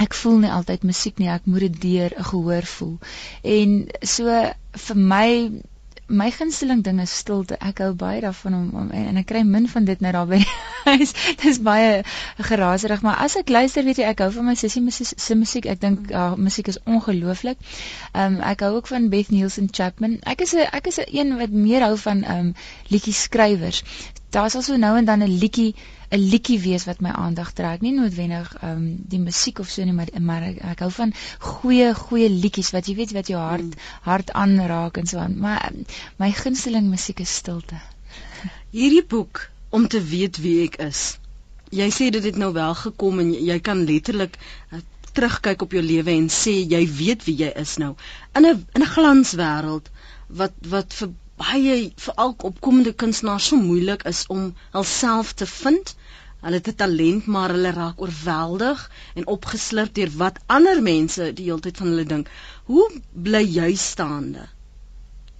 ek voel nie altyd musiek nie, ek moet dit deur 'n gehoor voel. En so vir my my gunsteling ding is stilte. Ek hou baie daarvan om, om en, en ek kry min van dit net daar by die huis. Dit is baie geraserig, maar as ek luister, weet jy, ek hou van my sussie se musiek. Ek dink uh, musiek is ongelooflik. Ehm um, ek hou ook van Beth Nielsen Chapman. Ek is 'n ek is 'n een wat meer hou van ehm um, liedjie skrywers. Daar's also nou en dan 'n liedjie 'n liedjie wees wat my aandag trek, nie noodwendig ehm um, die musiek of so nie, maar maar ek, ek hou van goeie goeie liedjies wat jy weet wat jou hart mm. hart aanraak en so aan. Maar my gunsteling musiek is stilte. Hierdie boek om te weet wie ek is. Jy sê dit het nou wel gekom en jy kan letterlik uh, terugkyk op jou lewe en sê jy weet wie jy is nou in 'n in 'n glanswêreld wat wat vir baie veral opkomende kunstenaars so moeilik is om hulself te vind Hulle het 'n talent, maar hulle raak oorweldig en opgeslurp deur wat ander mense die hele tyd van hulle dink. Hoe bly jy staande?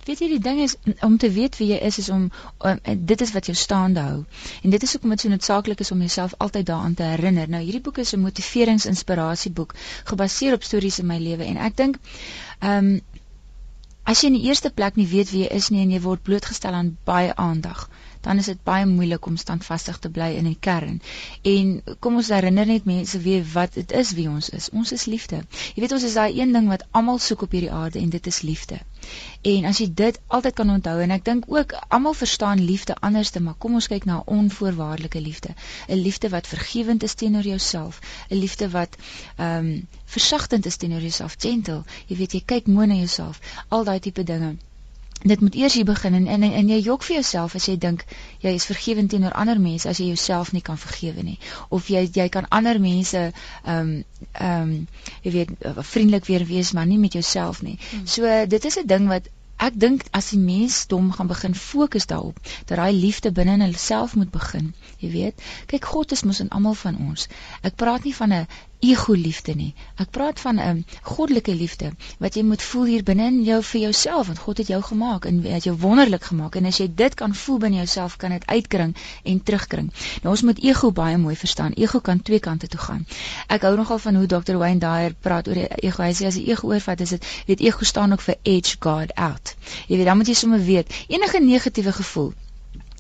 Weet jy die ding is om te weet wie jy is is om, om dit is wat jou staande hou. En dit is hoekom dit so noodsaaklik is om jouself altyd daaraan te herinner. Nou hierdie boek is 'n motiverings-inspirasieboek gebaseer op stories in my lewe en ek dink ehm um, as jy in die eerste plek nie weet wie jy is nie en jy word blootgestel aan baie aandag dan is dit baie moeilik om standvastig te bly in die kern. En kom ons herinner net mense weer wat dit is wie ons is. Ons is liefde. Jy weet ons is daai een ding wat almal soek op hierdie aarde en dit is liefde. En as jy dit altyd kan onthou en ek dink ook almal verstaan liefde anderste, maar kom ons kyk na onvoorwaardelike liefde. 'n Liefde wat vergewend is teenoor jouself, 'n liefde wat ehm um, versagtend is teenoor jouself, gentle. Jy weet jy kyk mooi na jouself, al daai tipe dinge dit moet eers hier begin en en, en jy jok vir jouself as jy dink jy is vergewend teenoor ander mense as jy jouself nie kan vergewe nie of jy jy kan ander mense ehm um, ehm um, jy weet vriendelik weer wees maar nie met jouself nie. Hmm. So dit is 'n ding wat ek dink as die mens dom gaan begin fokus daarop dat daai liefde binne in hulself moet begin, jy weet. Kyk God is mos in almal van ons. Ek praat nie van 'n ego liefde nie. Ek praat van 'n um, goddelike liefde wat jy moet voel hier binne in jou vir jouself want God het jou gemaak en het jou wonderlik gemaak en as jy dit kan voel binne jouself kan dit uitkring en terugkring. Nou ons moet ego baie mooi verstaan. Ego kan twee kante toe gaan. Ek hou nogal van hoe Dr. Wayne Dyer praat oor die ego. Hy sê as die ego oorvat is dit weet ego staan ook vir edge guard out. Jy weet dan moet jy sommer weet enige negatiewe gevoel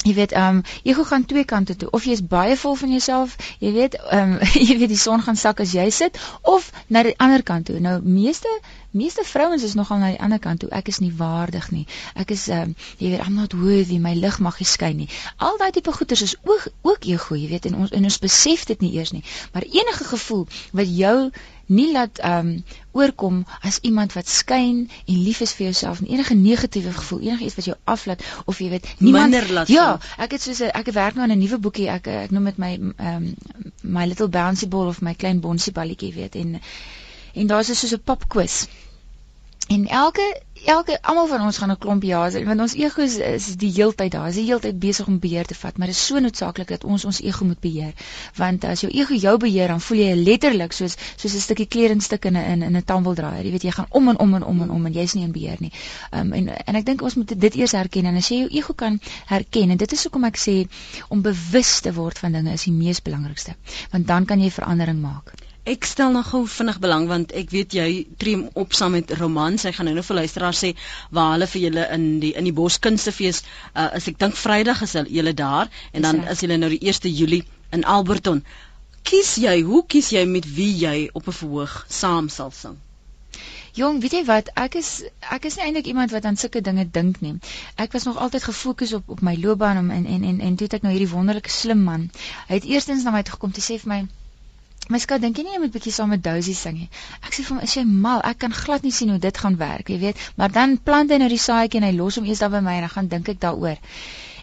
Jy weet, ehm um, ego gaan twee kante toe. Of jy is baie vol van jouself, jy weet, ehm um, jy weet die son gaan sak as jy sit of na die ander kant toe. Nou meeste meeste vrouens is nogal na die ander kant toe. Ek is nie waardig nie. Ek is ehm um, jy weet, I'm not worthy, my lig mag nie skyn nie. Al daai tipe goeters is ook ook ego, jy weet, en ons en ons besef dit nie eers nie. Maar enige gevoel wat jou nie laat ehm um, oorkom as iemand wat skyn en lief is vir jouself en enige negatiewe gevoel, enige iets wat jou aflaat of jy weet niemand Ja, ek het soos ek werk nou aan 'n nuwe boekie. Ek ek noem dit my ehm um, my little bouncy ball of my klein bonsie balletjie weet en en daar's soos 'n pop quiz. En elke elke almal van ons gaan 'n klomp jare sê want ons ego is, is die heeltyd daar. Is die heeltyd besig om beheer te vat, maar dit is so noodsaaklik dat ons ons ego moet beheer. Want as jou ego jou beheer, dan voel jy letterlik soos soos 'n stukkie kledingstuk in 'n in 'n tandwildraaier. Jy weet jy gaan om en om en om en om en jy's nie in beheer nie. Um en en ek dink ons moet dit eers herken en as jy jou ego kan herken en dit is hoekom ek sê om bewus te word van dinge is die mees belangrikste. Want dan kan jy verandering maak. Ek stel nog gou vinnig belang want ek weet jy tree op saam met Roman. Sy gaan nou nou vir luisteraars sê waar hulle vir julle in die in die Boskunstefees uh, is ek dink Vrydag is hulle daar en dan is hulle nou die 1 Julie in Alberton. kies jy? Hoe kies jy met wie jy op 'n verhoog saam sal sing? Jong, weet jy wat? Ek is ek is nie eintlik iemand wat aan sulke dinge dink nie. Ek was nog altyd gefokus op op my loopbaan om en en en en toe het ek nou hierdie wonderlike slim man. Hy het eerstens na my toe gekom te sê vir my My skat, dink jy nie jy moet bietjie saam met Dozy sing nie? Ek sê vir hom, "Is jy mal? Ek kan glad nie sien hoe dit gaan werk, jy weet." Maar dan plant hy nou die saadjie en hy los hom eers daar by my en dan gaan dink ek daaroor.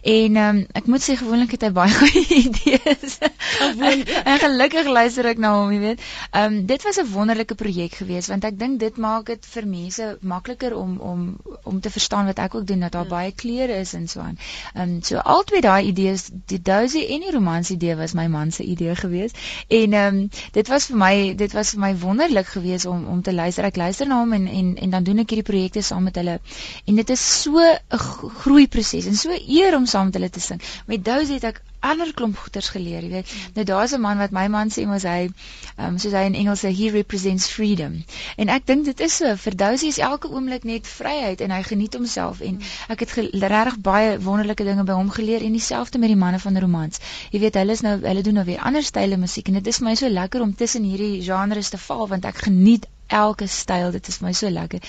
En ehm um, ek moet sê gewoonlik het hy baie goeie idees. Gewoon en gelukkig luister ek na hom, jy weet. Ehm um, dit was 'n wonderlike projek geweest want ek dink dit maak dit vir mense makliker om om om te verstaan wat ek ook doen dat daar ja. baie kleure is en so aan. Ehm um, so albei daai idees, die Dozy en die romans idee was my man se idee geweest. En ehm um, dit was vir my dit was vir my wonderlik geweest om om te luister. Ek luister na hom en en en dan doen ek hierdie projekte saam met hulle. En dit is so 'n groei proses en so eer om saam met hulle te sing. Met Dozy het ek ander klomp goeters geleer, jy weet. Nou daar's 'n man wat my man sê mos hy, ehm um, soos hy in Engels sê, he represents freedom. En ek dink dit is so. Vir Dozy is elke oomblik net vryheid en hy geniet homself en ek het regtig baie wonderlike dinge by hom geleer en dieselfde met die manne van romans. Jy weet, hulle is nou hulle doen nou weer ander style musiek en dit is vir my so lekker om tussen hierdie genres te val want ek geniet elke styl, dit is my so lekker.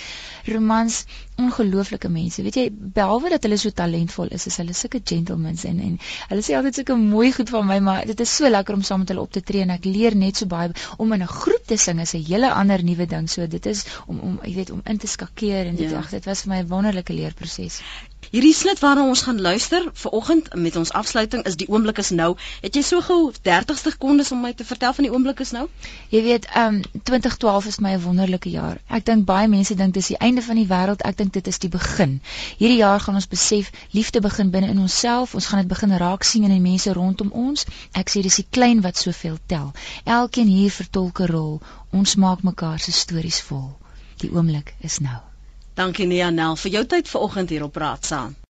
Romans, ongelooflike mense. Weet jy, behalwe dat hulle so talentvol is, is hulle sulke gentlemen en en hulle sê altyd sulke mooi goed van my, maar dit is so lekker om saam met hulle op te tree en ek leer net so baie om in 'n groep te sing is 'n hele ander nuwe ding. So dit is om om jy weet om in te skakeer en dit ja. ag, dit was vir my 'n wonderlike leerproses. Hierdie snit waarna ons gaan luister vanoggend met ons afsluiting is die oomblik is nou. Het jy so gou 30 sekondes om my te vertel van die oomblik is nou? Jy weet, ehm um, 2012 is my 'n wonderlike jaar. Ek dink baie mense dink dis die einde van die wêreld. Ek dink dit is die begin. Hierdie jaar gaan ons besef liefde begin binne in onsself. Ons gaan dit begin raak sien in die mense rondom ons. Ek sê dis die klein wat soveel tel. Elkeen hier vertolk 'n rol. Ons maak mekaar se stories vol. Die oomblik is nou. Dankie Nia Nel vir jou tyd vanoggend hier op Praat saam.